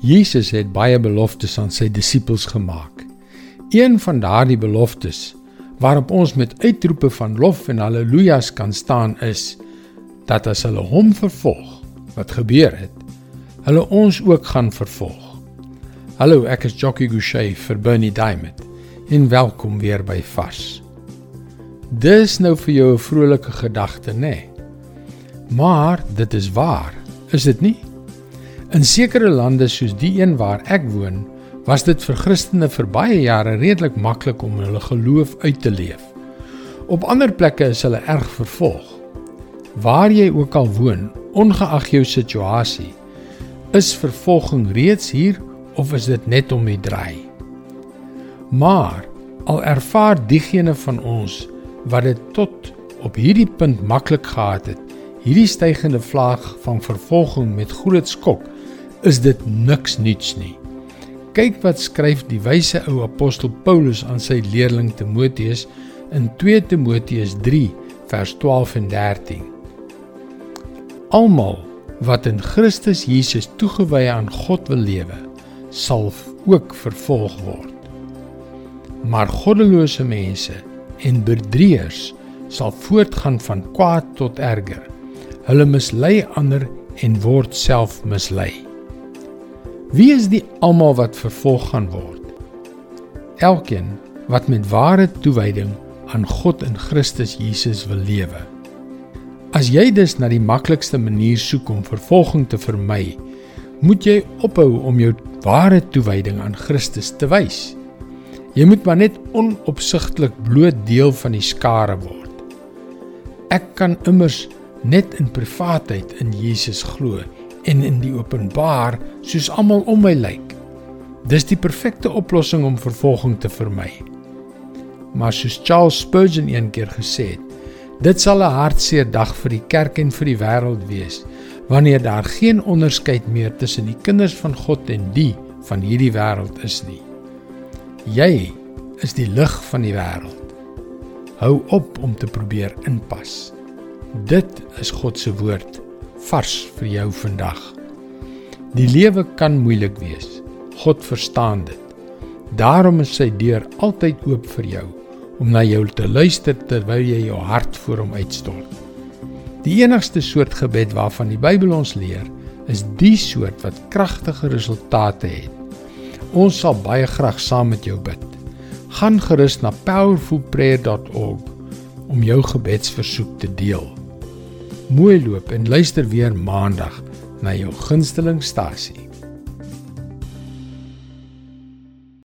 Jesus het baie beloftes aan sy disippels gemaak. Een van daardie beloftes waarop ons met uitroepe van lof en haleluja's kan staan is dat as hulle hom vervolg, wat gebeur het, hulle ons ook gaan vervolg. Hallo, ek is Jockey Gouchee vir Bernie Diamond. En welkom weer by Vars. Dis nou vir jou 'n vrolike gedagte, nê? Nee. Maar dit is waar, is dit nie? In sekere lande soos die een waar ek woon, was dit vir Christene vir baie jare redelik maklik om hulle geloof uit te leef. Op ander plekke is hulle erg vervolg. Waar jy ook al woon, ongeag jou situasie, is vervolging reeds hier of is dit net om die draai? Maar al ervaar diegene van ons wat dit tot op hierdie punt maklik gehad het, hierdie stygende vlaag van vervolging met groot skok is dit niks nuuts nie. Kyk wat skryf die wyse ou apostel Paulus aan sy leerling Timoteus in 2 Timoteus 3 vers 12 en 13. Almal wat in Christus Jesus toegewy aan God wil lewe, sal ook vervolg word. Maar goddelose mense en bedrieërs sal voortgaan van kwaad tot erger. Hulle mislei ander en word self mislei. Wie is die almal wat vervolg gaan word? Elkeen wat met ware toewyding aan God in Christus Jesus wil lewe. As jy dus na die maklikste manier soek om vervolging te vermy, moet jy ophou om jou ware toewyding aan Christus te wys. Jy moet maar net onopsigtelik bloot deel van die skare word. Ek kan immers net in privaatheid in Jesus glo en in die openbaar soos almal om my lyk. Dis die perfekte oplossing om vervolging te vermy. Maar soos Charles Spurgeon eendag gesê het, dit sal 'n hartseer dag vir die kerk en vir die wêreld wees wanneer daar geen onderskeid meer tussen die kinders van God en die van hierdie wêreld is nie. Jy is die lig van die wêreld. Hou op om te probeer inpas. Dit is God se woord vars vir jou vandag. Die lewe kan moeilik wees. God verstaan dit. Daarom is sy deur altyd oop vir jou om na jou te luister terwyl jy jou hart voor hom uitstort. Die enigste soort gebed waarvan die Bybel ons leer, is die soort wat kragtige resultate het. Ons sal baie graag saam met jou bid. Gaan gerus na powerfulprayer.org om jou gebedsversoek te deel mooi loop en luister weer maandag na jou gunsteling stasie.